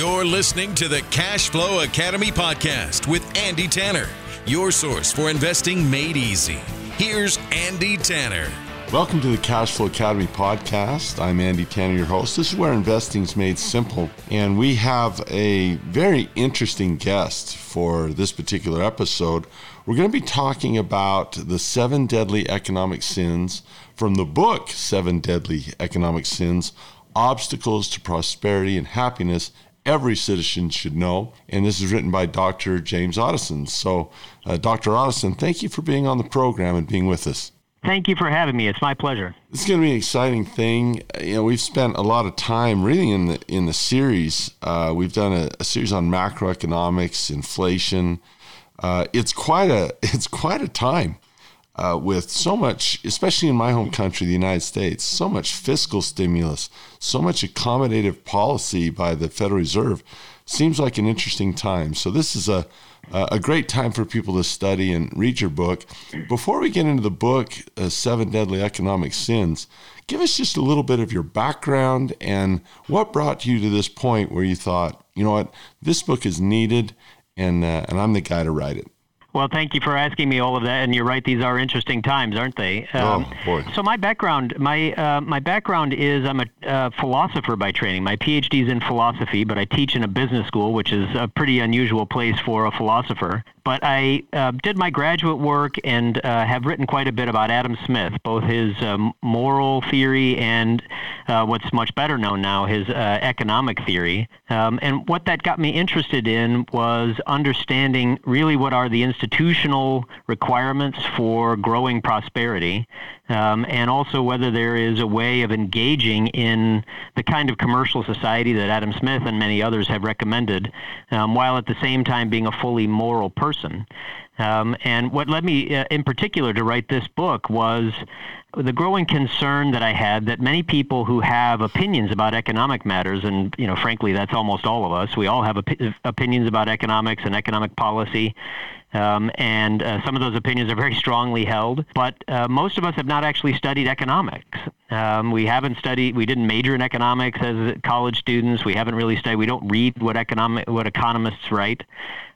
You're listening to the Cash Flow Academy podcast with Andy Tanner, your source for investing made easy. Here's Andy Tanner. Welcome to the Cash Flow Academy podcast. I'm Andy Tanner, your host. This is where investing is made simple. And we have a very interesting guest for this particular episode. We're going to be talking about the seven deadly economic sins from the book Seven Deadly Economic Sins Obstacles to Prosperity and Happiness every citizen should know. And this is written by Dr. James Otteson. So, uh, Dr. Otteson, thank you for being on the program and being with us. Thank you for having me. It's my pleasure. It's going to be an exciting thing. You know, we've spent a lot of time really in the in the series. Uh, we've done a, a, series on macroeconomics, inflation. Uh, it's quite a it's quite a time uh, with so much, especially in my home country, the United States, so much fiscal stimulus, so much accommodative policy by the Federal Reserve. Seems like an interesting time. So this is a a great time for people to study and read your book. Before we get into the book, uh, Seven Deadly Economic Sins, give us just a little bit of your background and what brought you to this point where you thought, you know what, this book is needed, and uh, and I'm the guy to write it. Well, thank you for asking me all of that. And you're right; these are interesting times, aren't they? Um, oh boy! So my background, my uh, my background is I'm a uh, philosopher by training. My PhD is in philosophy, but I teach in a business school, which is a pretty unusual place for a philosopher. But I uh, did my graduate work and uh, have written quite a bit about Adam Smith, both his um, moral theory and uh, what's much better known now, his uh, economic theory. Um, and what that got me interested in was understanding really what are the institutional requirements for growing prosperity, um, and also whether there is a way of engaging in the kind of commercial society that Adam Smith and many others have recommended, um, while at the same time being a fully moral person. Um, and what led me, uh, in particular, to write this book was the growing concern that I had that many people who have opinions about economic matters, and you know, frankly, that's almost all of us. We all have op- opinions about economics and economic policy, um, and uh, some of those opinions are very strongly held. But uh, most of us have not actually studied economics. Um, we haven't studied. We didn't major in economics as college students. We haven't really studied. We don't read what economic what economists write.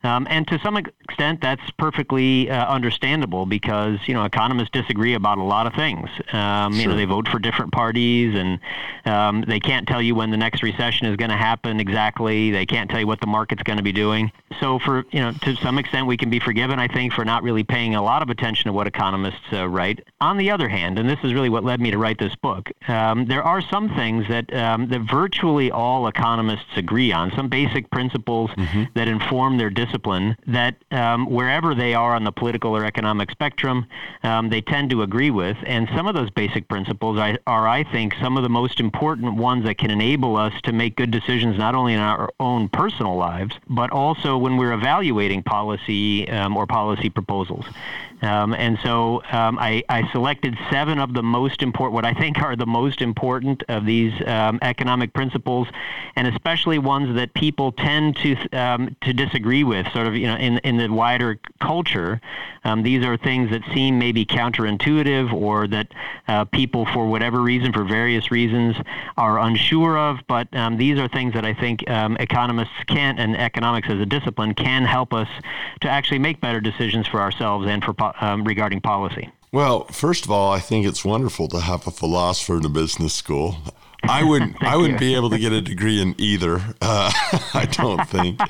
Um, and to some extent, that's perfectly uh, understandable because you know economists disagree about a lot of things. Um, sure. You know, they vote for different parties, and um, they can't tell you when the next recession is going to happen exactly. They can't tell you what the market's going to be doing. So, for you know, to some extent, we can be forgiven, I think, for not really paying a lot of attention to what economists uh, write. On the other hand, and this is really what led me to write this book, um, there are some things that um, that virtually all economists agree on, some basic principles mm-hmm. that inform their discipline that um, wherever they are on the political or economic spectrum, um, they tend to agree with. And some of those basic principles are, are, I think, some of the most important ones that can enable us to make good decisions not only in our own personal lives, but also when we're evaluating policy um, or policy proposals. Um, and so um, I, I, selected seven of the most important, what I think are the most important of these um, economic principles, and especially ones that people tend to um, to disagree with, sort of you know in in the wider culture. Um, these are things that seem maybe counterintuitive, or that uh, people, for whatever reason, for various reasons, are unsure of. But um, these are things that I think economists can, and economics as a discipline, can help us to actually make better decisions for ourselves and for um, regarding policy? Well, first of all, I think it's wonderful to have a philosopher in a business school. I wouldn't. I wouldn't be able to get a degree in either. Uh, I don't think.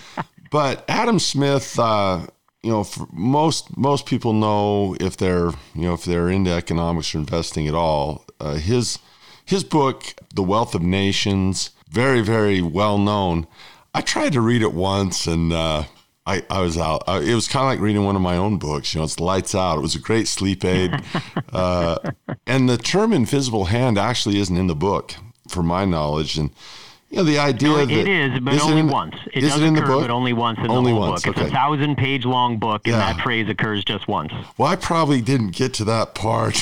but Adam Smith, uh, you know, most most people know if they're you know if they're into economics or investing at all. Uh, his his book, The Wealth of Nations, very very well known. I tried to read it once and uh, I, I was out. I, it was kind of like reading one of my own books. You know, it's lights out. It was a great sleep aid. uh, and the term invisible hand actually isn't in the book, for my knowledge. And, you know, the idea no, it, that. It is, but is only it once. It is does it in occur, the book? but only once in only the whole once, book. Okay. It's a thousand page long book, and yeah. that phrase occurs just once. Well, I probably didn't get to that part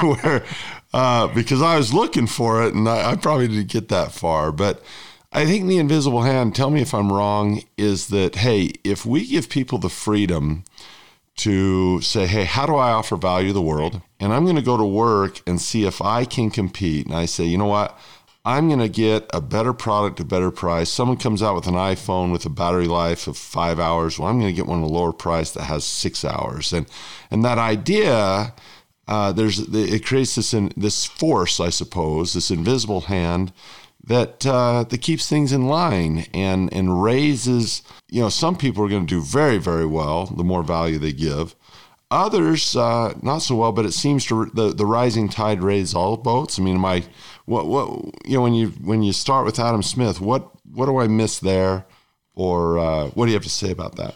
where, uh, because I was looking for it and I, I probably didn't get that far. But, I think the invisible hand, tell me if I'm wrong, is that, hey, if we give people the freedom to say, hey, how do I offer value to the world? And I'm going to go to work and see if I can compete. And I say, you know what? I'm going to get a better product, a better price. Someone comes out with an iPhone with a battery life of five hours. Well, I'm going to get one at a lower price that has six hours. And and that idea, uh, there's it creates this in, this force, I suppose, this invisible hand that uh, that keeps things in line and and raises. You know, some people are going to do very very well the more value they give. Others uh, not so well, but it seems to the the rising tide raises all boats. I mean, my what what you know when you when you start with Adam Smith, what what do I miss there, or uh, what do you have to say about that?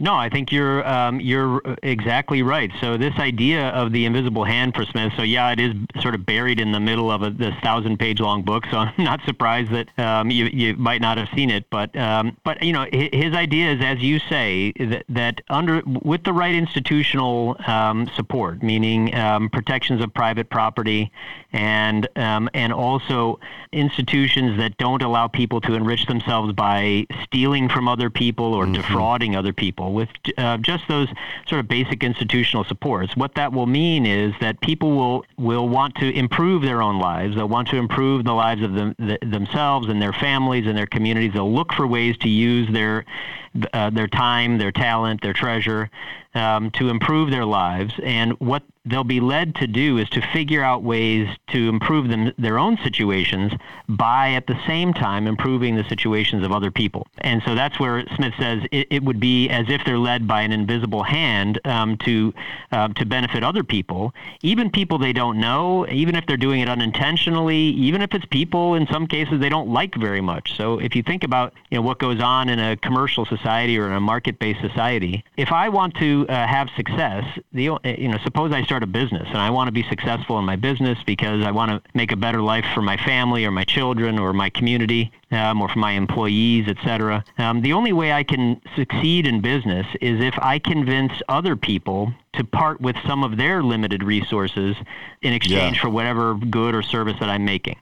No, I think you're um, you're exactly right. So this idea of the invisible hand for Smith. So yeah, it is sort of buried in the middle of a, this thousand page long book. So I'm not surprised that um, you you might not have seen it. But um, but you know his idea is, as you say, that, that under with the right institutional um, support, meaning um, protections of private property, and um, and also institutions that don't allow people to enrich themselves by stealing from other people or mm-hmm. defrauding other people people with uh, just those sort of basic institutional supports. What that will mean is that people will will want to improve their own lives. They'll want to improve the lives of them, the, themselves and their families and their communities. They'll look for ways to use their uh, their time, their talent, their treasure um, to improve their lives. And what they'll be led to do is to figure out ways to improve them, their own situations by at the same time improving the situations of other people. And so that's where Smith says it, it would be as if they're led by an invisible hand um, to uh, to benefit other people, even people they don't know, even if they're doing it unintentionally, even if it's people in some cases they don't like very much. So if you think about you know what goes on in a commercial society or in a market-based society, if I want to uh, have success, the you know suppose I start start a business and I want to be successful in my business because I want to make a better life for my family or my children or my community um, or for my employees, etc. Um, the only way I can succeed in business is if I convince other people to part with some of their limited resources in exchange yeah. for whatever good or service that I'm making.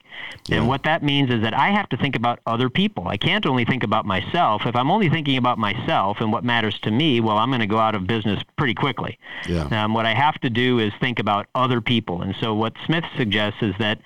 Yeah. And what that means is that I have to think about other people. I can't only think about myself. If I'm only thinking about myself and what matters to me, well, I'm going to go out of business pretty quickly. Yeah. Um, what I have to do is think about other people. And so what Smith suggests is that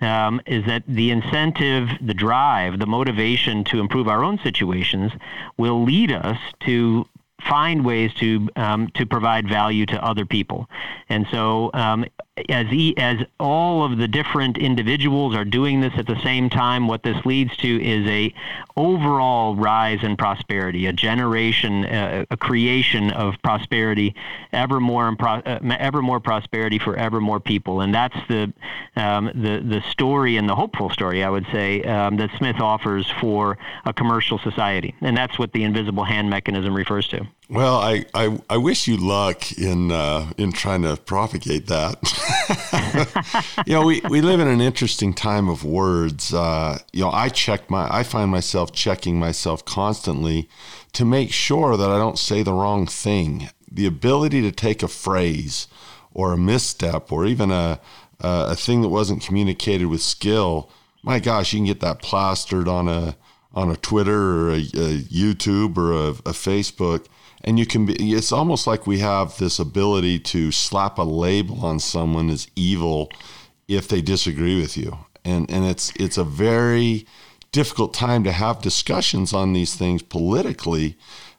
um, is that the incentive, the drive, the motivation to improve our own situations will lead us to find ways to um, to provide value to other people. And so, um, as e- as all of the different individuals are doing this at the same time, what this leads to is a overall rise in prosperity, a generation, uh, a creation of prosperity, ever more pro- uh, ever more prosperity for ever more people. And that's the um, the the story and the hopeful story, I would say, um, that Smith offers for a commercial society. And that's what the invisible hand mechanism refers to. Well, I, I, I wish you luck in uh, in trying to propagate that. you know, we, we live in an interesting time of words. Uh, you know, I check my I find myself checking myself constantly to make sure that I don't say the wrong thing. The ability to take a phrase or a misstep or even a a, a thing that wasn't communicated with skill. My gosh, you can get that plastered on a on a Twitter or a, a YouTube or a, a Facebook and you can be it's almost like we have this ability to slap a label on someone as evil if they disagree with you. And and it's it's a very difficult time to have discussions on these things politically.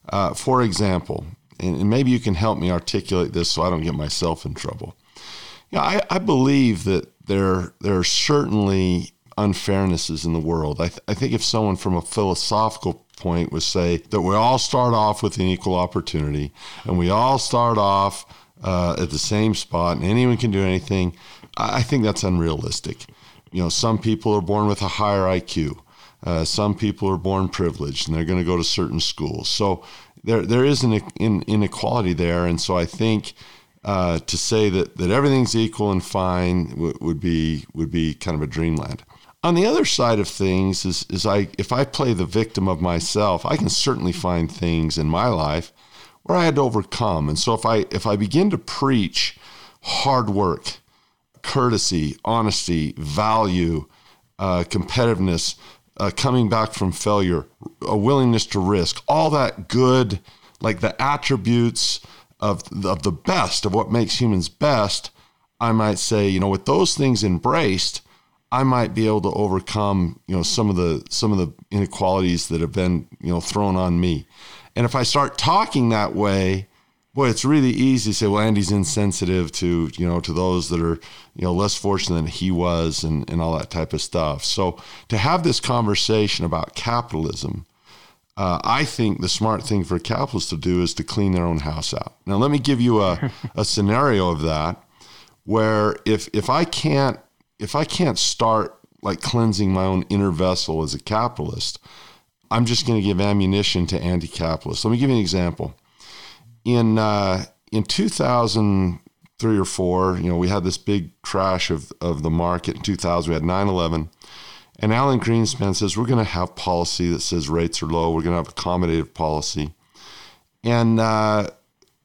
Uh, for example and, and, maybe you can help me articulate this so i don't get myself in trouble. Yeah I, I believe that there there are certainly unfairnesses in the world. I, th- I think if someone from a philosophical point was say that we all start off with an equal opportunity and we all start off uh, at the same spot and anyone can do anything. I think that's unrealistic. You know, some people are born with a higher IQ. Uh, some people are born privileged and they're going to go to certain schools. So there, there is an inequality there. And so I think uh, to say that, that everything's equal and fine w- would be would be kind of a dreamland. On the other side of things is, is I if I play the victim of myself, I can certainly find things in my life where I had to overcome. And so if I if I begin to preach hard work, courtesy, honesty, value, uh, competitiveness, uh, coming back from failure, a willingness to risk, all that good, like the attributes of, of the best of what makes humans best, I might say, you know, with those things embraced, I might be able to overcome, you know, some of the some of the inequalities that have been, you know, thrown on me. And if I start talking that way, boy, it's really easy to say, well, Andy's insensitive to, you know, to those that are, you know, less fortunate than he was and, and all that type of stuff. So to have this conversation about capitalism, uh, I think the smart thing for capitalists to do is to clean their own house out. Now, let me give you a, a scenario of that where if if I can't if I can't start like cleansing my own inner vessel as a capitalist, I'm just going to give ammunition to anti-capitalists. Let me give you an example. In uh, in 2003 or four, you know, we had this big crash of, of the market in 2000. We had 9/11, and Alan Greenspan says we're going to have policy that says rates are low. We're going to have accommodative policy, and uh,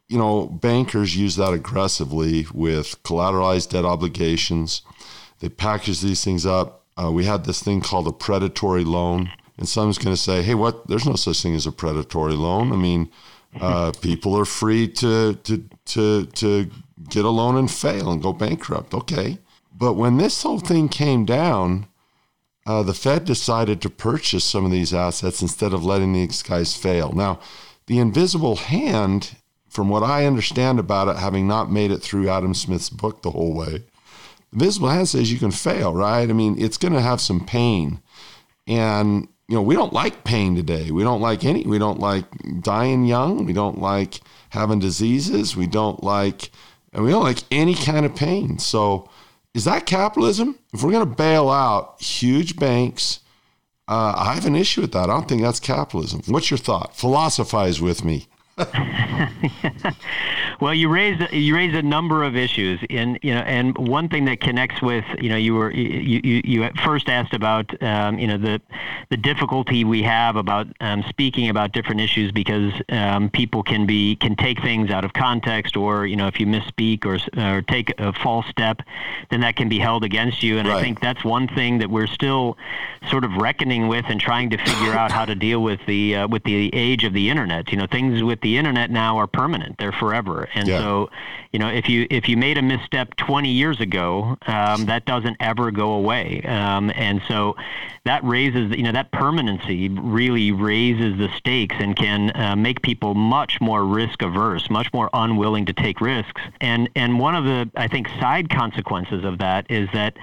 you know, bankers use that aggressively with collateralized debt obligations. They package these things up. Uh, we had this thing called a predatory loan, and someone's going to say, "Hey, what? There's no such thing as a predatory loan. I mean, uh, people are free to to to to get a loan and fail and go bankrupt. Okay, but when this whole thing came down." Uh, the Fed decided to purchase some of these assets instead of letting these guys fail. Now, the invisible hand from what I understand about it, having not made it through Adam Smith's book the whole way, visible hand says you can fail, right? I mean, it's going to have some pain. And, you know, we don't like pain today. We don't like any, we don't like dying young. We don't like having diseases. We don't like, and we don't like any kind of pain. So, is that capitalism? If we're going to bail out huge banks, uh, I have an issue with that. I don't think that's capitalism. What's your thought? Philosophize with me. well, you raised you raised a number of issues, and you know, and one thing that connects with you know, you were you you, you first asked about um, you know the the difficulty we have about um, speaking about different issues because um, people can be can take things out of context, or you know, if you misspeak or or take a false step, then that can be held against you. And right. I think that's one thing that we're still sort of reckoning with and trying to figure out how to deal with the uh, with the age of the internet. You know, things with the the internet now are permanent; they're forever. And yeah. so, you know, if you if you made a misstep 20 years ago, um, that doesn't ever go away. Um, and so, that raises you know that permanency really raises the stakes and can uh, make people much more risk averse, much more unwilling to take risks. And and one of the I think side consequences of that is that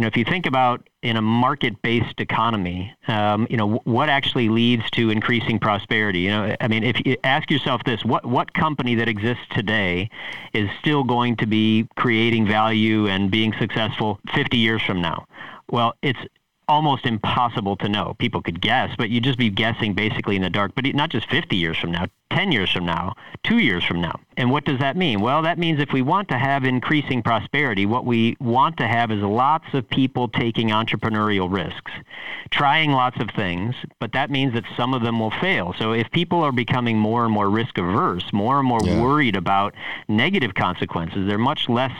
you know, if you think about in a market-based economy, um, you know, what actually leads to increasing prosperity? You know, I mean, if you ask yourself this, what what company that exists today is still going to be creating value and being successful 50 years from now? Well, it's almost impossible to know. People could guess, but you'd just be guessing basically in the dark. But not just 50 years from now, 10 years from now, two years from now. And what does that mean? Well, that means if we want to have increasing prosperity, what we want to have is lots of people taking entrepreneurial risks, trying lots of things, but that means that some of them will fail. So if people are becoming more and more risk averse, more and more yeah. worried about negative consequences, they're much less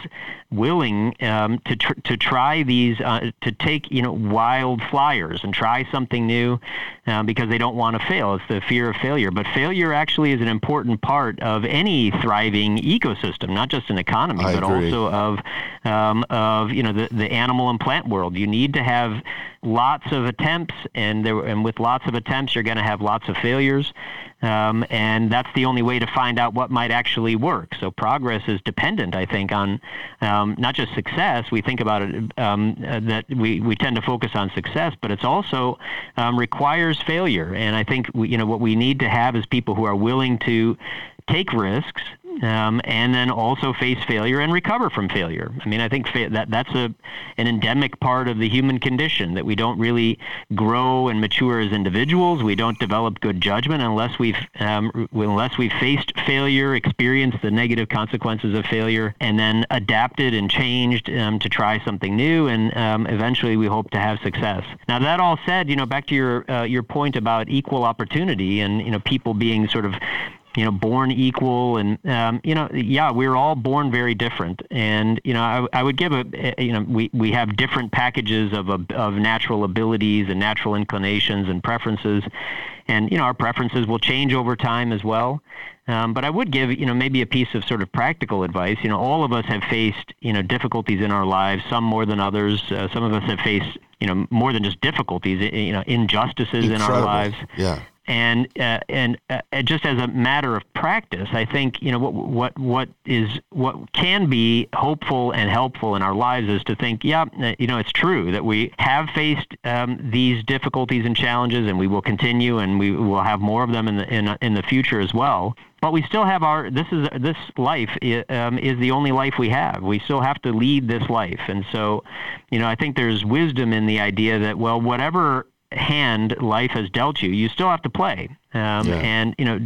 willing um, to tr- to try these uh, to take you know wild flyers and try something new uh, because they don't want to fail. It's the fear of failure. But failure actually is an important part of any thriving ecosystem, not just an economy, I but agree. also of um, of you know the, the animal and plant world. You need to have lots of attempts, and there and with lots of attempts, you're going to have lots of failures. Um, and that's the only way to find out what might actually work. So progress is dependent, I think, on um, not just success. We think about it um, uh, that we, we tend to focus on success, but it's also um, requires failure. And I think we, you know what we need to have is people who are willing to take risks um, and then also face failure and recover from failure. I mean, I think fa- that that's a an endemic part of the human condition that we don't really grow and mature as individuals. We don't develop good judgment unless we've um, unless we've faced failure, experienced the negative consequences of failure, and then adapted and changed um, to try something new, and um, eventually we hope to have success. Now, that all said, you know, back to your uh, your point about equal opportunity and you know people being sort of you know, born equal, and um, you know, yeah, we're all born very different, and you know, I, I would give a, you know, we, we have different packages of of natural abilities and natural inclinations and preferences, and you know, our preferences will change over time as well. Um, but I would give, you know, maybe a piece of sort of practical advice. You know, all of us have faced, you know, difficulties in our lives, some more than others. Uh, some of us have faced, you know, more than just difficulties, you know, injustices Incredible. in our lives. Yeah and uh, and uh, just as a matter of practice, I think you know what what what is what can be hopeful and helpful in our lives is to think, yeah, uh, you know, it's true that we have faced um, these difficulties and challenges, and we will continue, and we will have more of them in the in in the future as well. But we still have our this is this life um, is the only life we have. We still have to lead this life, and so, you know, I think there's wisdom in the idea that well, whatever hand life has dealt you, you still have to play. Um, yeah. And you know,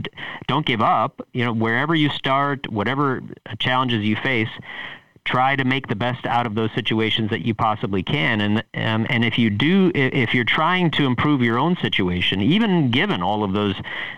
don't give up. You know, wherever you start, whatever challenges you face, try to make the best out of those situations that you possibly can. And um, and if you do, if you're trying to improve your own situation, even given all of those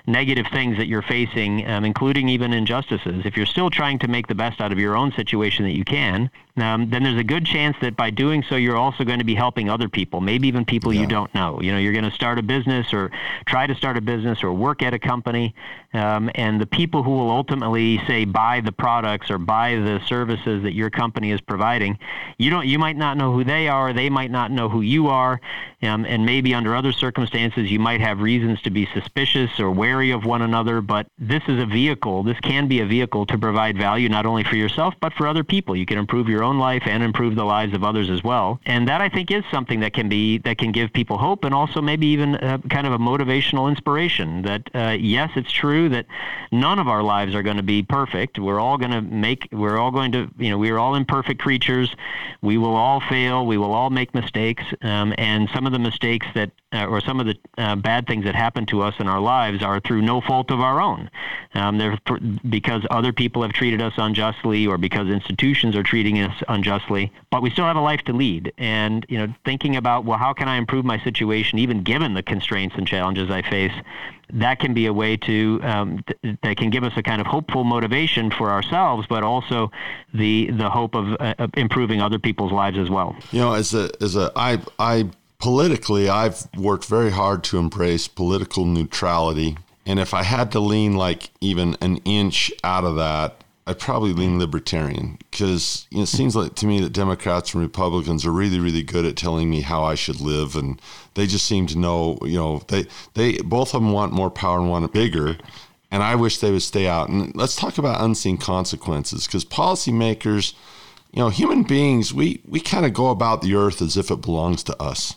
negative things that you're facing, um, including even injustices, if you're still trying to make the best out of your own situation that you can, um, then there's a good chance that by doing so, you're also going to be helping other people, maybe even people yeah. you don't know. You know, you're going to start a business or try to start a business or work at a company, um, and the people who will ultimately say buy the products or buy the services that your company is providing, you don't, you might not know who they are, they might not know who you are, um, and maybe under other circumstances you might have reasons to be suspicious or wary of one another. But this is a vehicle. This can be a vehicle to provide value not only for yourself but for other people. You can improve your own life and improve the lives of others as well. And that I think is something that can be that can give people hope and also maybe even a, kind of a motivational inspiration. That uh, yes, it's true that none of our lives are going to be perfect. We're all going to make. We're all going to. You know, we are all imperfect creatures. We will all fail. We will all make mistakes. Um, and some of the mistakes that uh, or some of the uh, bad things that happen to us in our lives are through no fault of our own. Um, they're because other people have treated us unjustly or because institutions are treating us unjustly. But we still have a life to lead, and you know, thinking about well, how can I improve my situation, even given the constraints and challenges I face. That can be a way to um, th- that can give us a kind of hopeful motivation for ourselves, but also the the hope of, uh, of improving other people's lives as well. You know, as a as a I I politically, I've worked very hard to embrace political neutrality. And if I had to lean like even an inch out of that, I'd probably lean libertarian because it seems like to me that Democrats and Republicans are really, really good at telling me how I should live, and they just seem to know. You know, they they both of them want more power and want it bigger, and I wish they would stay out. And let's talk about unseen consequences because policymakers, you know, human beings, we we kind of go about the earth as if it belongs to us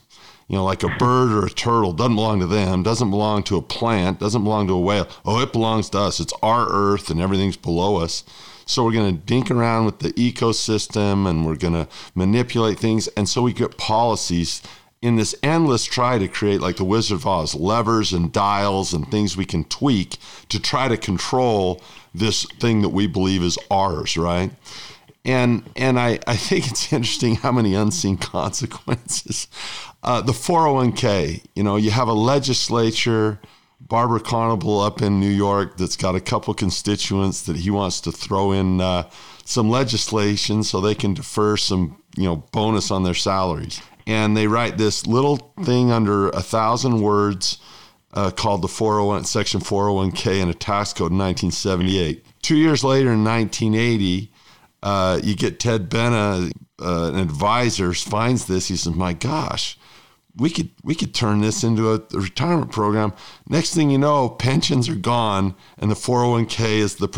you know, like a bird or a turtle doesn't belong to them, doesn't belong to a plant, doesn't belong to a whale. Oh, it belongs to us. It's our earth and everything's below us. So we're going to dink around with the ecosystem and we're going to manipulate things. And so we get policies in this endless try to create, like the Wizard of Oz, levers and dials and things we can tweak to try to control this thing that we believe is ours, right? And and I, I think it's interesting how many unseen consequences uh, the 401k, you know, you have a legislature, Barber Conable up in New York, that's got a couple constituents that he wants to throw in uh, some legislation so they can defer some, you know, bonus on their salaries. And they write this little thing under a thousand words uh, called the 401 section 401k in a tax code in 1978. Two years later, in 1980, uh, you get Ted Benna, uh, an advisor, finds this. He says, "My gosh, we could we could turn this into a, retirement program. Next thing you know, pensions are gone, and the 401k is the.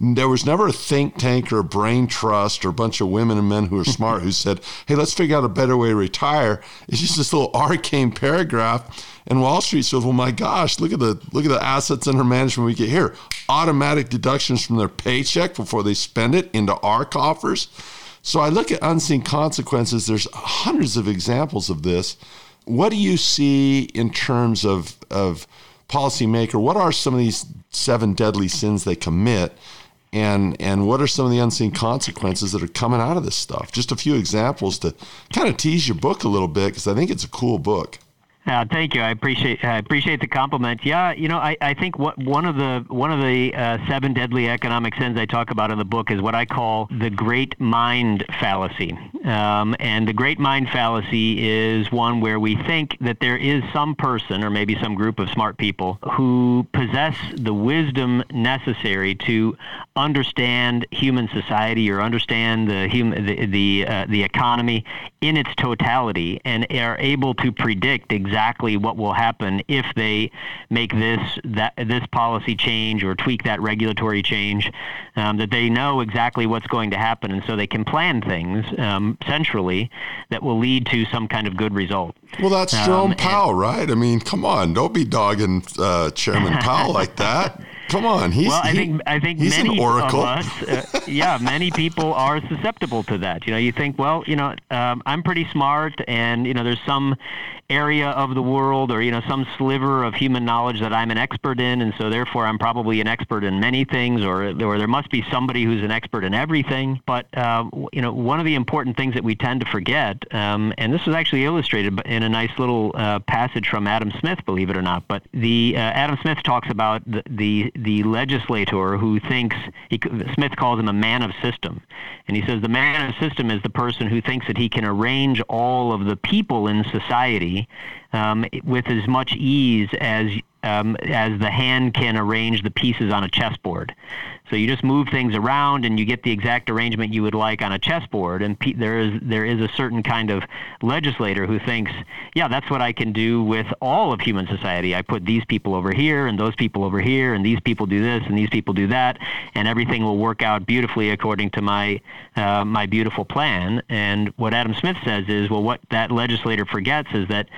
There was never a think tank or a brain trust or a bunch of women and men who are smart who said, "Hey, let's figure out a better way to retire." It's just this little arcane paragraph. And Wall Street says, "Well, my gosh, look at the look at the assets under management we get here. Automatic deductions from their paycheck before they spend it into our coffers." So I look at unseen consequences. There's hundreds of examples of this what do you see in terms of of policymaker? What are some of these seven deadly sins they commit? And, and what are some of the unseen consequences that are coming out of this stuff? Just a few examples to kind of tease your book a little bit because I think it's a cool book. Uh, thank you. I appreciate I appreciate the compliment. Yeah, you know, I, I think what one of the one of the uh, seven deadly economic sins I talk about in the book is what I call the great mind fallacy. Um, and the great mind fallacy is one where we think that there is some person or maybe some group of smart people who possess the wisdom necessary to understand human society or understand the human the the, uh, the economy in its totality and are able to predict exactly exactly what will happen if they make this that this policy change or tweak that regulatory change. Um, that they know exactly what's going to happen, and so they can plan things um, centrally that will lead to some kind of good result. Well, that's Jerome um, Powell, right? I mean, come on, don't be dogging uh, Chairman Powell like that. Come on, he's well. I he, think I think many of us, uh, yeah, many people are susceptible to that. You know, you think, well, you know, um, I'm pretty smart, and you know, there's some area of the world or you know some sliver of human knowledge that I'm an expert in, and so therefore I'm probably an expert in many things, or or there must be somebody who's an expert in everything. But uh, you know, one of the important things that we tend to forget, um, and this was actually illustrated in a nice little uh, passage from Adam Smith, believe it or not. But the uh, Adam Smith talks about the, the the legislator who thinks he, Smith calls him a man of system, and he says the man of system is the person who thinks that he can arrange all of the people in society um, with as much ease as um, as the hand can arrange the pieces on a chessboard. So you just move things around and you get the exact arrangement you would like on a chessboard. And pe- there is there is a certain kind of legislator who thinks, yeah, that's what I can do with all of human society. I put these people over here and those people over here, and these people do this and these people do that, and everything will work out beautifully according to my uh, my beautiful plan. And what Adam Smith says is, well, what that legislator forgets is that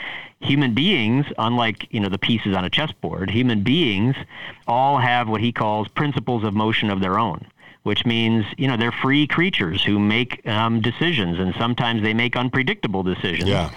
human beings, unlike you know the pieces on a chessboard, human beings all have what he calls principles of motion of their own which means you know they're free creatures who make um, decisions, and sometimes they make unpredictable decisions. Yeah.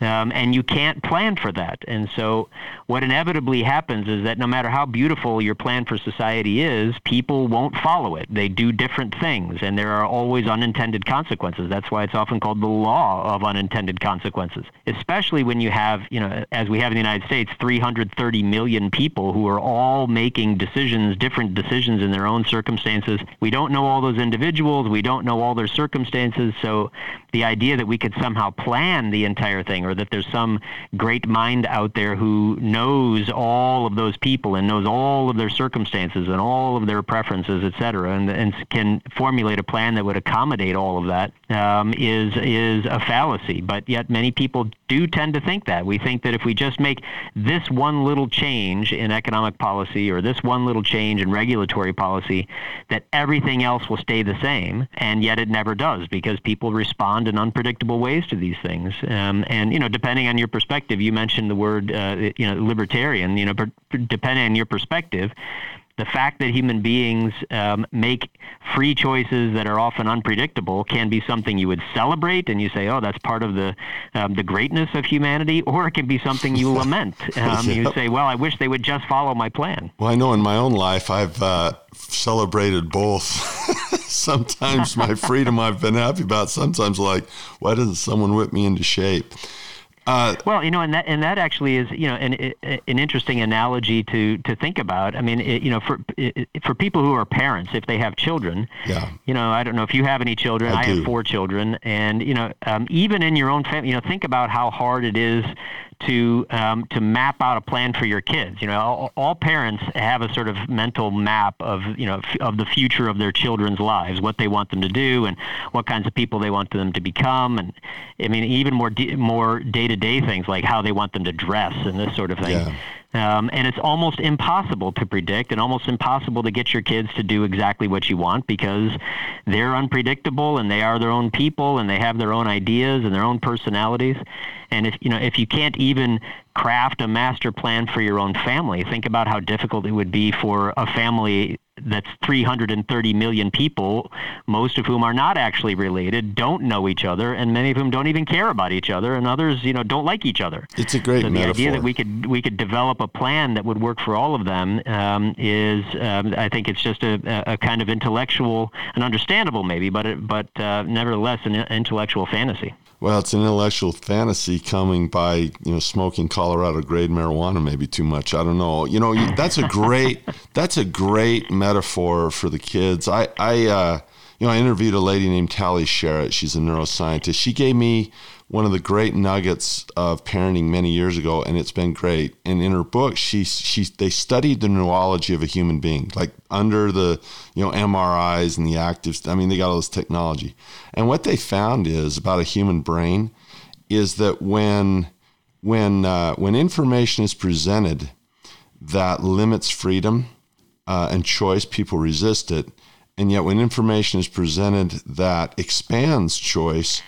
Um, and you can't plan for that. And so, what inevitably happens is that no matter how beautiful your plan for society is, people won't follow it. They do different things, and there are always unintended consequences. That's why it's often called the law of unintended consequences, especially when you have, you know, as we have in the United States, 330 million people who are all making decisions, different decisions in their own circumstances. We don't know all those individuals, we don't know all their circumstances. So, the idea that we could somehow plan the entire thing or that there's some great mind out there who knows all of those people and knows all of their circumstances and all of their preferences, et cetera, and, and can formulate a plan that would accommodate all of that um, is is a fallacy. But yet many people do tend to think that. We think that if we just make this one little change in economic policy or this one little change in regulatory policy, that everything else will stay the same, and yet it never does because people respond in unpredictable ways to these things. Um, and you know, depending on your perspective, you mentioned the word, uh, you know, libertarian. You know, but depending on your perspective, the fact that human beings um, make free choices that are often unpredictable can be something you would celebrate and you say, "Oh, that's part of the um, the greatness of humanity," or it can be something you lament. Um, yep. You say, "Well, I wish they would just follow my plan." Well, I know in my own life, I've uh, celebrated both. sometimes my freedom I've been happy about. Sometimes like, why doesn't someone whip me into shape? Uh, well, you know, and that and that actually is you know an an interesting analogy to to think about. I mean, it, you know, for for people who are parents, if they have children, yeah, you know, I don't know if you have any children. I, I have four children, and you know, um, even in your own family, you know, think about how hard it is to um, to map out a plan for your kids. You know, all, all, parents have a sort of mental map of you know f- of the future of their children's lives, what they want them to do, and what kinds of people they want them to become, and I mean even more de- more day to day things like how they want them to dress and this sort of thing. Yeah. Um, and it's almost impossible to predict and almost impossible to get your kids to do exactly what you want because they're unpredictable and they are their own people and they have their own ideas and their own personalities. And if you know if you can't even craft a master plan for your own family, think about how difficult it would be for a family that's 330 million people, most of whom are not actually related, don't know each other, and many of whom don't even care about each other, and others, you know, don't like each other. It's a great so the metaphor. idea that we could we could develop a plan that would work for all of them um, is, um, I think, it's just a, a, kind of intellectual, an understandable maybe, but it, but uh, nevertheless an intellectual fantasy. Well, it's an intellectual fantasy coming by, you know, smoking Colorado grade marijuana maybe too much. I don't know. You know, that's a great that's a great metaphor for the kids. I I uh, you know, I interviewed a lady named Tali Sharot. She's a neuroscientist. She gave me one of the great nuggets of parenting many years ago, and it's been great. And in her book, she she they studied the neurology of a human being, like under the you know MRIs and the active. I mean, they got all this technology, and what they found is about a human brain is that when when uh, when information is presented that limits freedom uh, and choice, people resist it. And yet, when information is presented that expands choice,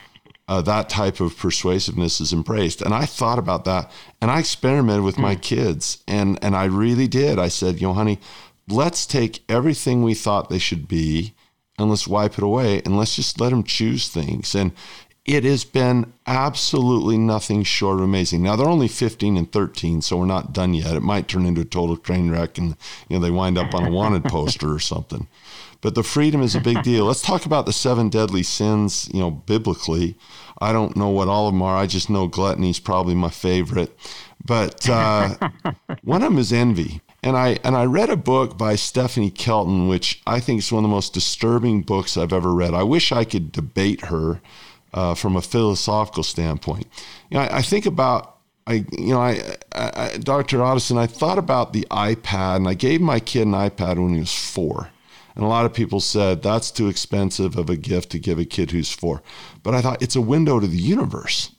uh, that type of persuasiveness is embraced. And I thought about that and I experimented with mm. my hmm. kids and, and I really did. I said, you know, honey, let's take everything we thought they should be and let's wipe it away and let's just let them choose things. And it has been absolutely nothing short of amazing. Now they're only 15 and 13, so we're not done yet. It might turn into a total train wreck and you know they wind up on a wanted poster or something. But the freedom is a big deal. Let's talk about the seven deadly sins, you know, biblically. I don't know what all of them are. I just know gluttony is probably my favorite. But uh, one of them is envy. And I and I read a book by Stephanie Kelton, which I think is one of the most disturbing books I've ever read. I wish I could debate her uh, from a philosophical standpoint. You know, I, I think about I, you know, I, I, Dr. Otteson, I thought about the iPad, and I gave my kid an iPad when he was four. And a lot of people said that's too expensive of a gift to give a kid who's four. But I thought it's a window to the universe,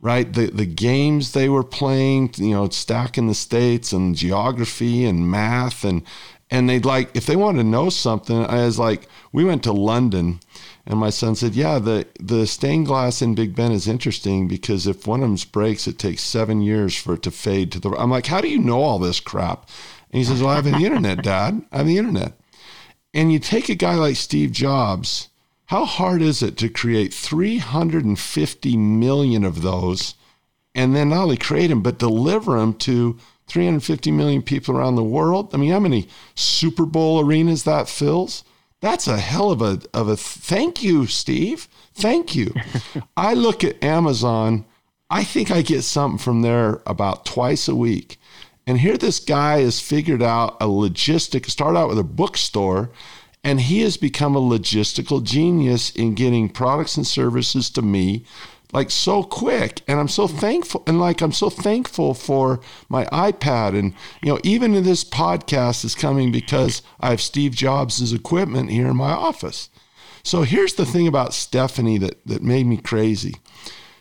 right? The the games they were playing, you know, stacking the states and geography and math and and they'd like if they wanted to know something, I was like, we went to London and my son said, Yeah, the, the stained glass in Big Ben is interesting because if one of them breaks, it takes seven years for it to fade to the. I'm like, How do you know all this crap? And he says, Well, I have the internet, Dad. I have the internet. And you take a guy like Steve Jobs, how hard is it to create 350 million of those and then not only create them, but deliver them to 350 million people around the world? I mean, how many Super Bowl arenas that fills? That's a hell of a, of a thank you, Steve. Thank you. I look at Amazon, I think I get something from there about twice a week. And here this guy has figured out a logistic, start out with a bookstore, and he has become a logistical genius in getting products and services to me like so quick. And i'm so thankful and like i'm so thankful for my ipad. And you know even this podcast is coming because i have steve jobs' equipment here in my office. So here's the thing about stephanie that, that made me crazy.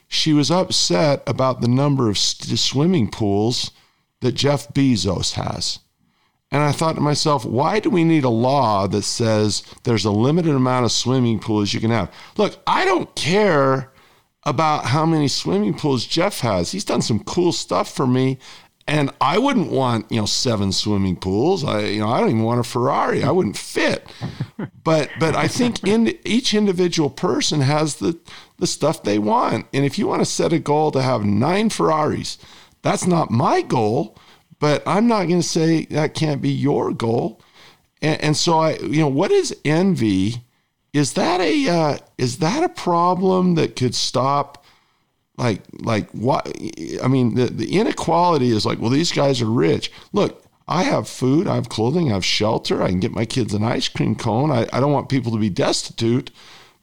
She was upset about the number of swimming pools that Jeff Bezos has. And I thought to myself, why do we need a law that says there's a limited amount of swimming pools you can have? Look, I don't care about how many swimming pools Jeff has. He's done some cool stuff for me. And I wouldn't want, you know, seven swimming pools. I, you know, I don't even want a Ferrari. I wouldn't fit. But, but I think in each individual person has the, the stuff they want. And if you want to set a goal to have nine Ferraris, that's not my goal, but I'm not going to say that can't be your goal. And, and, so I, you know, what is envy? Is that a uh, is that a problem that could stop? Like like what? I mean, the, the inequality is like, well, these guys are rich. Look, I have food, I have clothing, I have shelter. I can get my kids an ice cream cone. I, I don't want people to be destitute.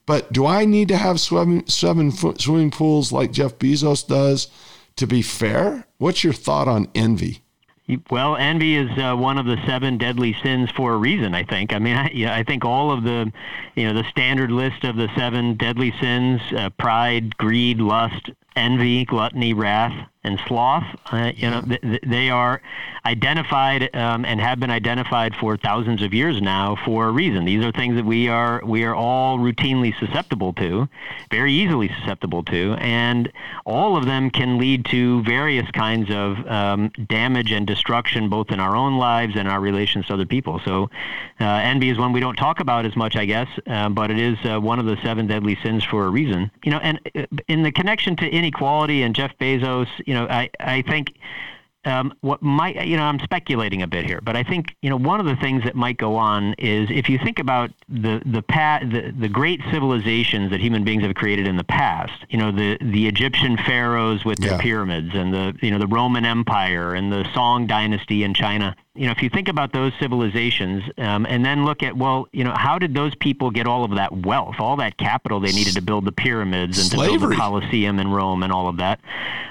But do I need to have seven, swimming pools like Jeff Bezos does to be fair? What's your thought on envy? Well, envy is uh, one of the seven deadly sins for a reason. I think. I mean, I, yeah, I think all of the, you know, the standard list of the seven deadly sins: uh, pride, greed, lust, envy, gluttony, wrath, and sloth. Uh, you know, th- they are identified um, and have been identified for thousands of years now for a reason. These are things that we are we are all routinely susceptible to, very easily susceptible to, and all of them can lead to various kinds of um, damage and destruction, both in our own lives and our relations to other people. So, uh, envy is one we don't talk about as much, I guess, uh, but it is uh, one of the seven deadly sins for a reason. You know, and uh, in the connection to inequality and Jeff Bezos, you know, I I think um, what might you know I'm speculating a bit here, but I think you know one of the things that might go on is if you think about the the past, the, the great civilizations that human beings have created in the past, you know the the Egyptian pharaohs with their yeah. pyramids and the you know the Roman Empire and the Song dynasty in China you know, if you think about those civilizations um, and then look at, well, you know, how did those people get all of that wealth, all that capital they needed to build the pyramids and Slavery. to build the Colosseum in Rome and all of that?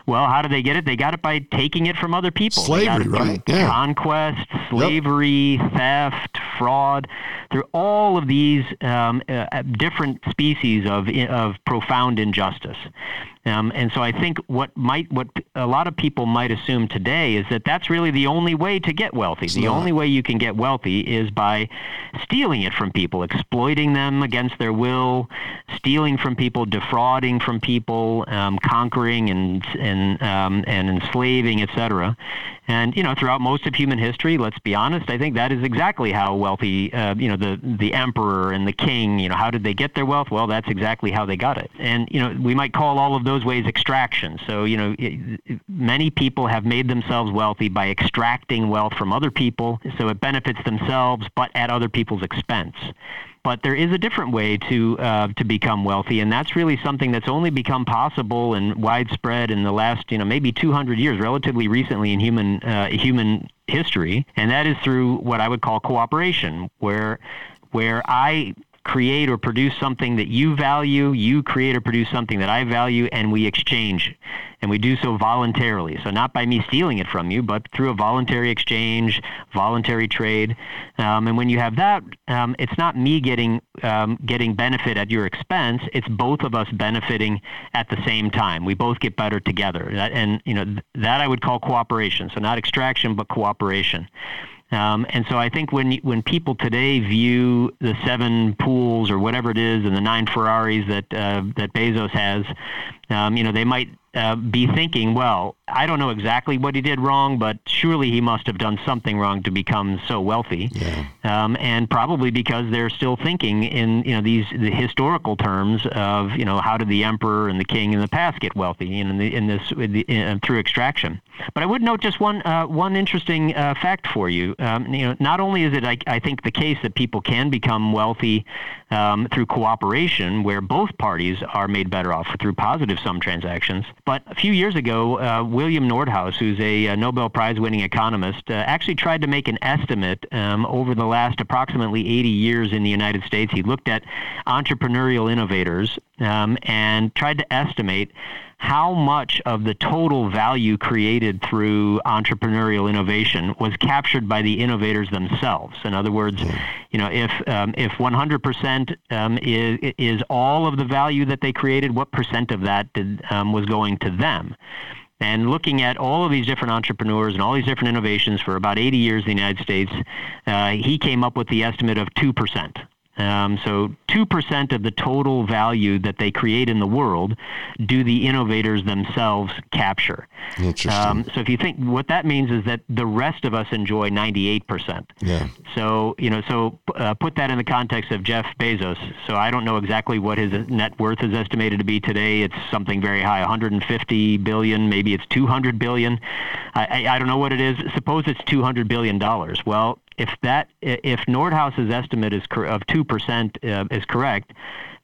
Well, how did they get it? They got it by taking it from other people. Slavery, right? Yeah. Conquest, slavery, yep. theft, fraud, through all of these um, uh, different species of, of profound injustice. Um, and so I think what might what a lot of people might assume today is that that's really the only way to get wealthy. The only way you can get wealthy is by stealing it from people, exploiting them against their will, stealing from people, defrauding from people, um, conquering and and um, and enslaving, etc. And you know, throughout most of human history, let's be honest, I think that is exactly how wealthy, uh, you know, the the emperor and the king, you know, how did they get their wealth? Well, that's exactly how they got it. And you know, we might call all of those ways extraction. So you know, many people have made themselves wealthy by extracting wealth from other people, so it benefits themselves, but at other people's expense. But there is a different way to uh, to become wealthy, and that's really something that's only become possible and widespread in the last, you know, maybe 200 years, relatively recently in human uh, human history, and that is through what I would call cooperation, where where I create or produce something that you value, you create or produce something that I value, and we exchange. And we do so voluntarily. So, not by me stealing it from you, but through a voluntary exchange, voluntary trade. Um, and when you have that, um, it's not me getting, um, getting benefit at your expense, it's both of us benefiting at the same time. We both get better together. That, and you know, that I would call cooperation. So, not extraction, but cooperation. Um, and so I think when when people today view the seven pools or whatever it is and the nine Ferraris that uh, that Bezos has, um, you know, they might uh, be thinking, well, I don't know exactly what he did wrong, but surely he must have done something wrong to become so wealthy. Yeah. Um, and probably because they're still thinking in you know these the historical terms of you know how did the emperor and the king in the past get wealthy in, the, in this in, through extraction. But I would note just one uh, one interesting uh, fact for you. Um, you know, not only is it I, I think the case that people can become wealthy um, through cooperation, where both parties are made better off through positive sum transactions. But a few years ago, uh, William Nordhaus, who's a, a Nobel Prize winning economist, uh, actually tried to make an estimate um, over the last approximately 80 years in the United States. He looked at entrepreneurial innovators um, and tried to estimate how much of the total value created through entrepreneurial innovation was captured by the innovators themselves. In other words, you know, if um, if 100% um, is is all of the value that they created, what percent of that did, um, was going to them? And looking at all of these different entrepreneurs and all these different innovations for about 80 years in the United States, uh, he came up with the estimate of 2%. Um, so 2% of the total value that they create in the world do the innovators themselves capture. Interesting. Um, so if you think what that means is that the rest of us enjoy 98%. Yeah. So, you know, so uh, put that in the context of Jeff Bezos. So I don't know exactly what his net worth is estimated to be today. It's something very high, 150 billion, maybe it's 200 billion. I, I, I don't know what it is. Suppose it's 200 billion dollars. Well, if that if Nordhaus's estimate is cor- of two percent uh, is correct,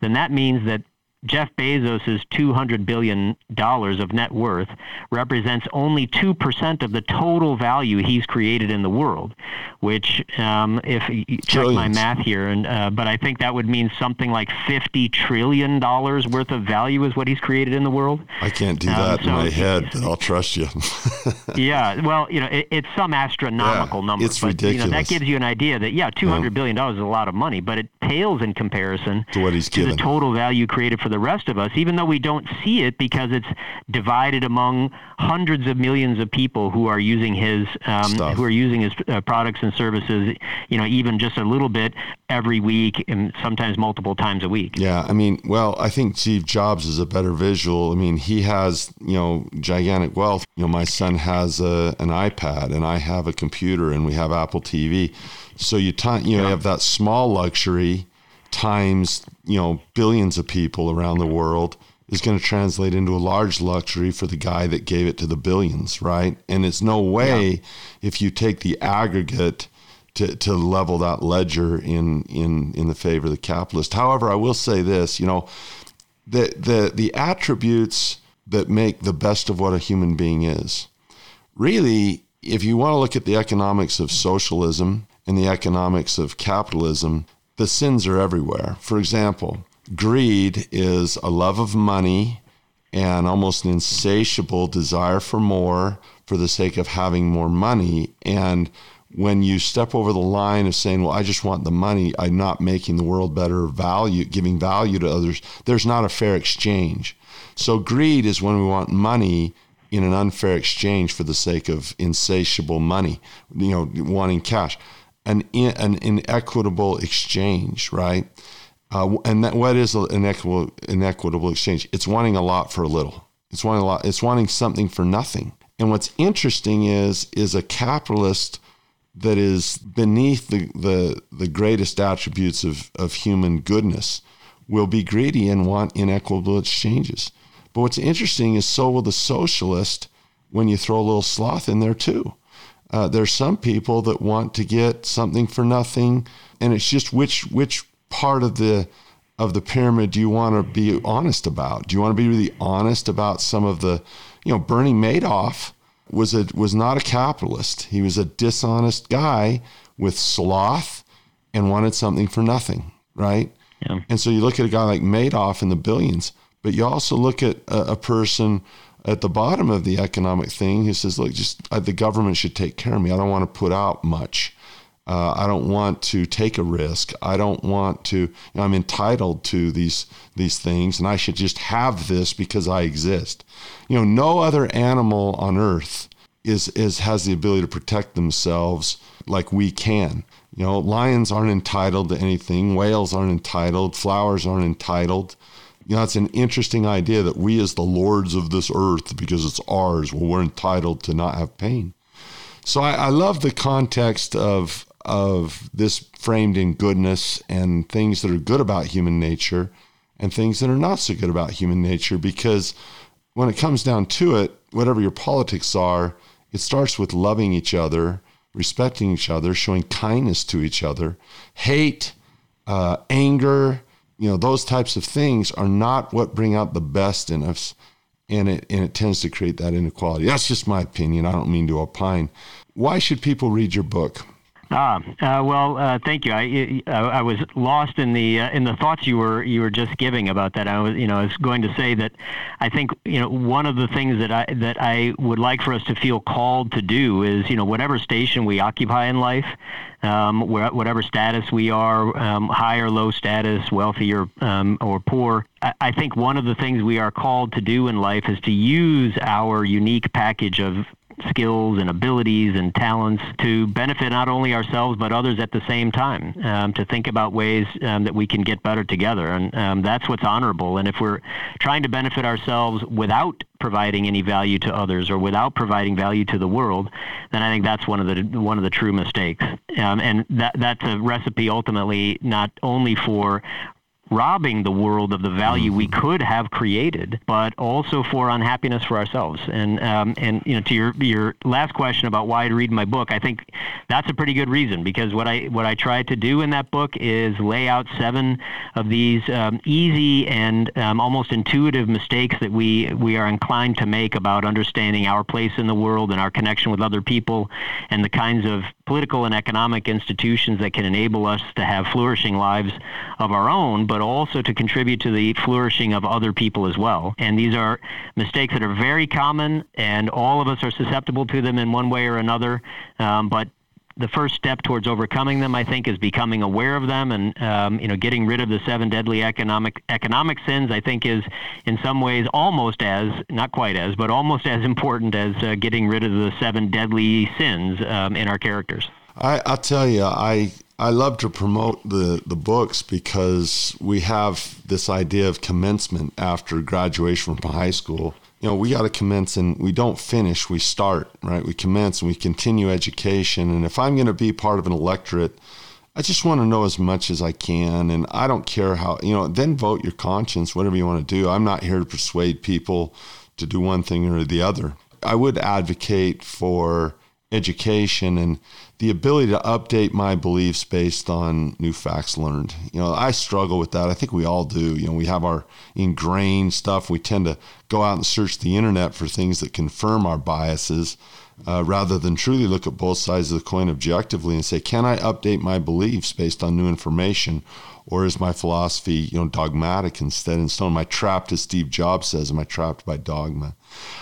then that means that Jeff Bezos' $200 billion of net worth represents only 2% of the total value he's created in the world, which, um, if you check my math here, and, uh, but I think that would mean something like $50 trillion worth of value is what he's created in the world. I can't do um, that so in my head, but I'll trust you. yeah, well, you know, it, it's some astronomical yeah, number. It's but, ridiculous. You know, that gives you an idea that, yeah, $200 billion is a lot of money, but it pales in comparison to what he's to given. the total value created for the the rest of us, even though we don't see it because it's divided among hundreds of millions of people who are using his um, who are using his uh, products and services. You know, even just a little bit every week, and sometimes multiple times a week. Yeah, I mean, well, I think Steve Jobs is a better visual. I mean, he has you know gigantic wealth. You know, my son has a, an iPad, and I have a computer, and we have Apple TV. So you you know you have that small luxury times you know billions of people around the world is going to translate into a large luxury for the guy that gave it to the billions, right? And it's no way yeah. if you take the aggregate to, to level that ledger in in in the favor of the capitalist. However, I will say this, you know, the the the attributes that make the best of what a human being is. Really, if you want to look at the economics of socialism and the economics of capitalism, the sins are everywhere. For example, greed is a love of money and almost an insatiable desire for more for the sake of having more money. And when you step over the line of saying, well, I just want the money, I'm not making the world better, value, giving value to others, there's not a fair exchange. So greed is when we want money in an unfair exchange for the sake of insatiable money, you know, wanting cash, an, an inequitable exchange, right? Uh, and that, what is an equitable, inequitable exchange? It's wanting a lot for a little. It's wanting a lot. It's wanting something for nothing. And what's interesting is is a capitalist that is beneath the, the, the greatest attributes of, of human goodness will be greedy and want inequitable exchanges. But what's interesting is so will the socialist when you throw a little sloth in there too. Uh, there's some people that want to get something for nothing, and it's just which which part of the of the pyramid do you want to be honest about? Do you want to be really honest about some of the, you know, Bernie Madoff was a was not a capitalist. He was a dishonest guy with sloth and wanted something for nothing, right? Yeah. And so you look at a guy like Madoff in the billions, but you also look at a, a person at the bottom of the economic thing who says, "Look, just uh, the government should take care of me. I don't want to put out much." Uh, I don't want to take a risk. I don't want to. You know, I'm entitled to these these things, and I should just have this because I exist. You know, no other animal on Earth is is has the ability to protect themselves like we can. You know, lions aren't entitled to anything. Whales aren't entitled. Flowers aren't entitled. You know, it's an interesting idea that we, as the lords of this earth, because it's ours, well, we're entitled to not have pain. So I, I love the context of of this framed in goodness and things that are good about human nature and things that are not so good about human nature because when it comes down to it, whatever your politics are, it starts with loving each other, respecting each other, showing kindness to each other. Hate, uh, anger, you know, those types of things are not what bring out the best in us. And it, and it tends to create that inequality. That's just my opinion. I don't mean to opine. Why should people read your book? Ah, uh, well, uh, thank you. I, I was lost in the uh, in the thoughts you were you were just giving about that. I was you know I was going to say that I think you know one of the things that I that I would like for us to feel called to do is you know whatever station we occupy in life, um, whatever status we are, um, high or low status, wealthy or um, or poor. I, I think one of the things we are called to do in life is to use our unique package of skills and abilities and talents to benefit not only ourselves but others at the same time. Um, to think about ways um, that we can get better together, and um, that's what's honorable. And if we're trying to benefit ourselves without providing any value to others or without providing value to the world, then I think that's one of the one of the true mistakes. Um, and that that's a recipe ultimately not only for robbing the world of the value we mm-hmm. could have created, but also for unhappiness for ourselves. And um, and you know, to your your last question about why to read my book, I think that's a pretty good reason because what I what I tried to do in that book is lay out seven of these um, easy and um, almost intuitive mistakes that we we are inclined to make about understanding our place in the world and our connection with other people and the kinds of political and economic institutions that can enable us to have flourishing lives of our own, but also to contribute to the flourishing of other people as well. And these are mistakes that are very common, and all of us are susceptible to them in one way or another. Um, but the first step towards overcoming them, I think, is becoming aware of them and um, you know getting rid of the seven deadly economic economic sins. I think is in some ways almost as not quite as, but almost as important as uh, getting rid of the seven deadly sins um, in our characters. I, I'll tell you, I I love to promote the, the books because we have this idea of commencement after graduation from high school you know, we got to commence and we don't finish, we start, right? We commence and we continue education. And if I'm going to be part of an electorate I just want to know as much as I can. And I don't care how, you know, then vote your conscience, whatever you want to do. I'm not here to persuade people to do one thing or the other. I would advocate for education and the ability to update my beliefs based on new facts learned. You know, I struggle with that. I think we all do. You know, we have our ingrained stuff. We tend to go out and search the internet for things that confirm our biases uh, rather than truly look at both sides of the coin objectively and say, can I update my beliefs based on new information? Or is my philosophy, you know, dogmatic instead in stone? Am I trapped, as Steve Jobs says, am I trapped by dogma?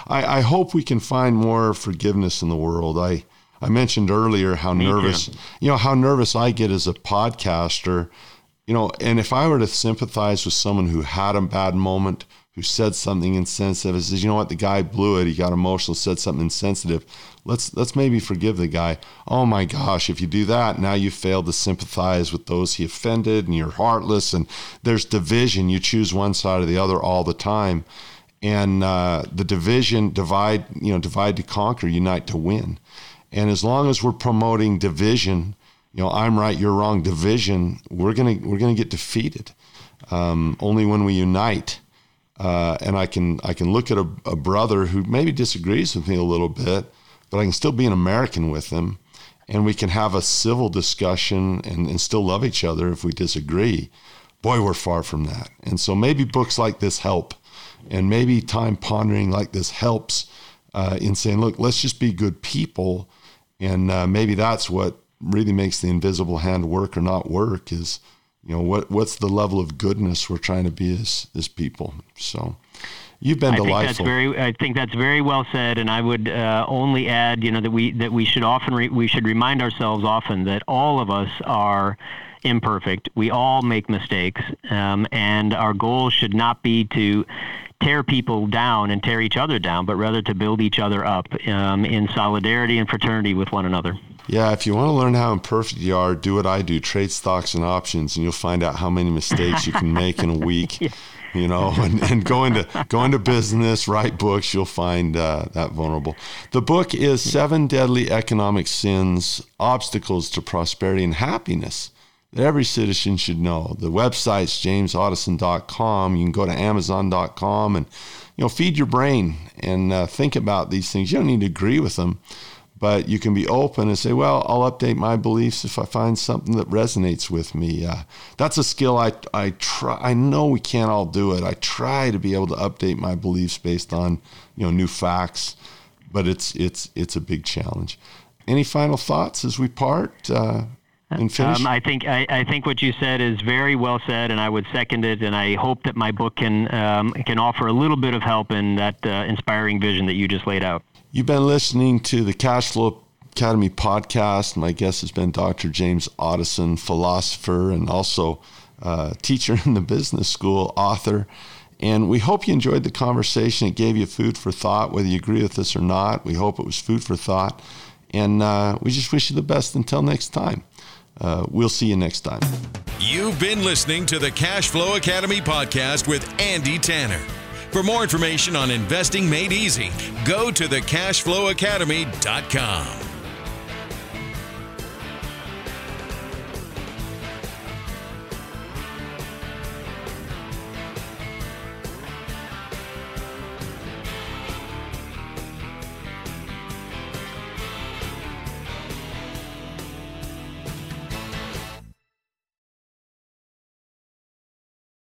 I, I hope we can find more forgiveness in the world. I I mentioned earlier how Me nervous, too. you know, how nervous I get as a podcaster, you know, and if I were to sympathize with someone who had a bad moment, who said something insensitive, and says, you know what, the guy blew it, he got emotional, said something insensitive. Let's let's maybe forgive the guy. Oh my gosh, if you do that, now you failed to sympathize with those he offended, and you're heartless, and there's division. You choose one side or the other all the time, and uh, the division divide, you know, divide to conquer, unite to win. And as long as we're promoting division, you know, I'm right, you're wrong, division, we're gonna we're gonna get defeated. Um, only when we unite, uh, and I can I can look at a, a, brother who maybe disagrees with me a little bit, but I can still be an American with him, and we can have a civil discussion and, and still love each other if we disagree. Boy, we're far from that. And so maybe books like this help, and maybe time pondering like this helps uh, in saying, look, let's just be good people and uh, maybe that's what really makes the invisible hand work or not work is you know what what's the level of goodness we're trying to be as as people so you've been I delightful. Think that's very, I think that's very well said, and I would uh, only add, you know, that we that we should often re- we should remind ourselves often that all of us are imperfect. We all make mistakes, um, and our goal should not be to tear people down and tear each other down, but rather to build each other up um, in solidarity and fraternity with one another. Yeah, if you want to learn how imperfect you are, do what I do trade stocks and options, and you'll find out how many mistakes you can make in a week. yeah. You know, and, and go into go into business, write books. You'll find uh, that vulnerable. The book is Seven Deadly Economic Sins: Obstacles to Prosperity and Happiness that every citizen should know. The website's jamesotteson.com. You can go to amazon.com and you know feed your brain and uh, think about these things. You don't need to agree with them, but you can be open and say, "Well, I'll update my beliefs if I find something that resonates with me." Uh, that's a skill I I try. I know we can't all do it. I try to be able to update my beliefs based on you know new facts, but it's it's it's a big challenge. Any final thoughts as we part? Uh, and finish? Um, I think I, I, think what you said is very well said, and I would second it. And I hope that my book can um, can offer a little bit of help in that uh, inspiring vision that you just laid out. You've been listening to the Cash Flow Academy podcast. My guest has been Dr. James Otteson, philosopher and also uh, teacher in the business school, author. And we hope you enjoyed the conversation. It gave you food for thought, whether you agree with us or not. We hope it was food for thought. And uh, we just wish you the best until next time. Uh, we'll see you next time. You've been listening to the Cash Flow Academy podcast with Andy Tanner. For more information on investing made easy, go to thecashflowacademy.com.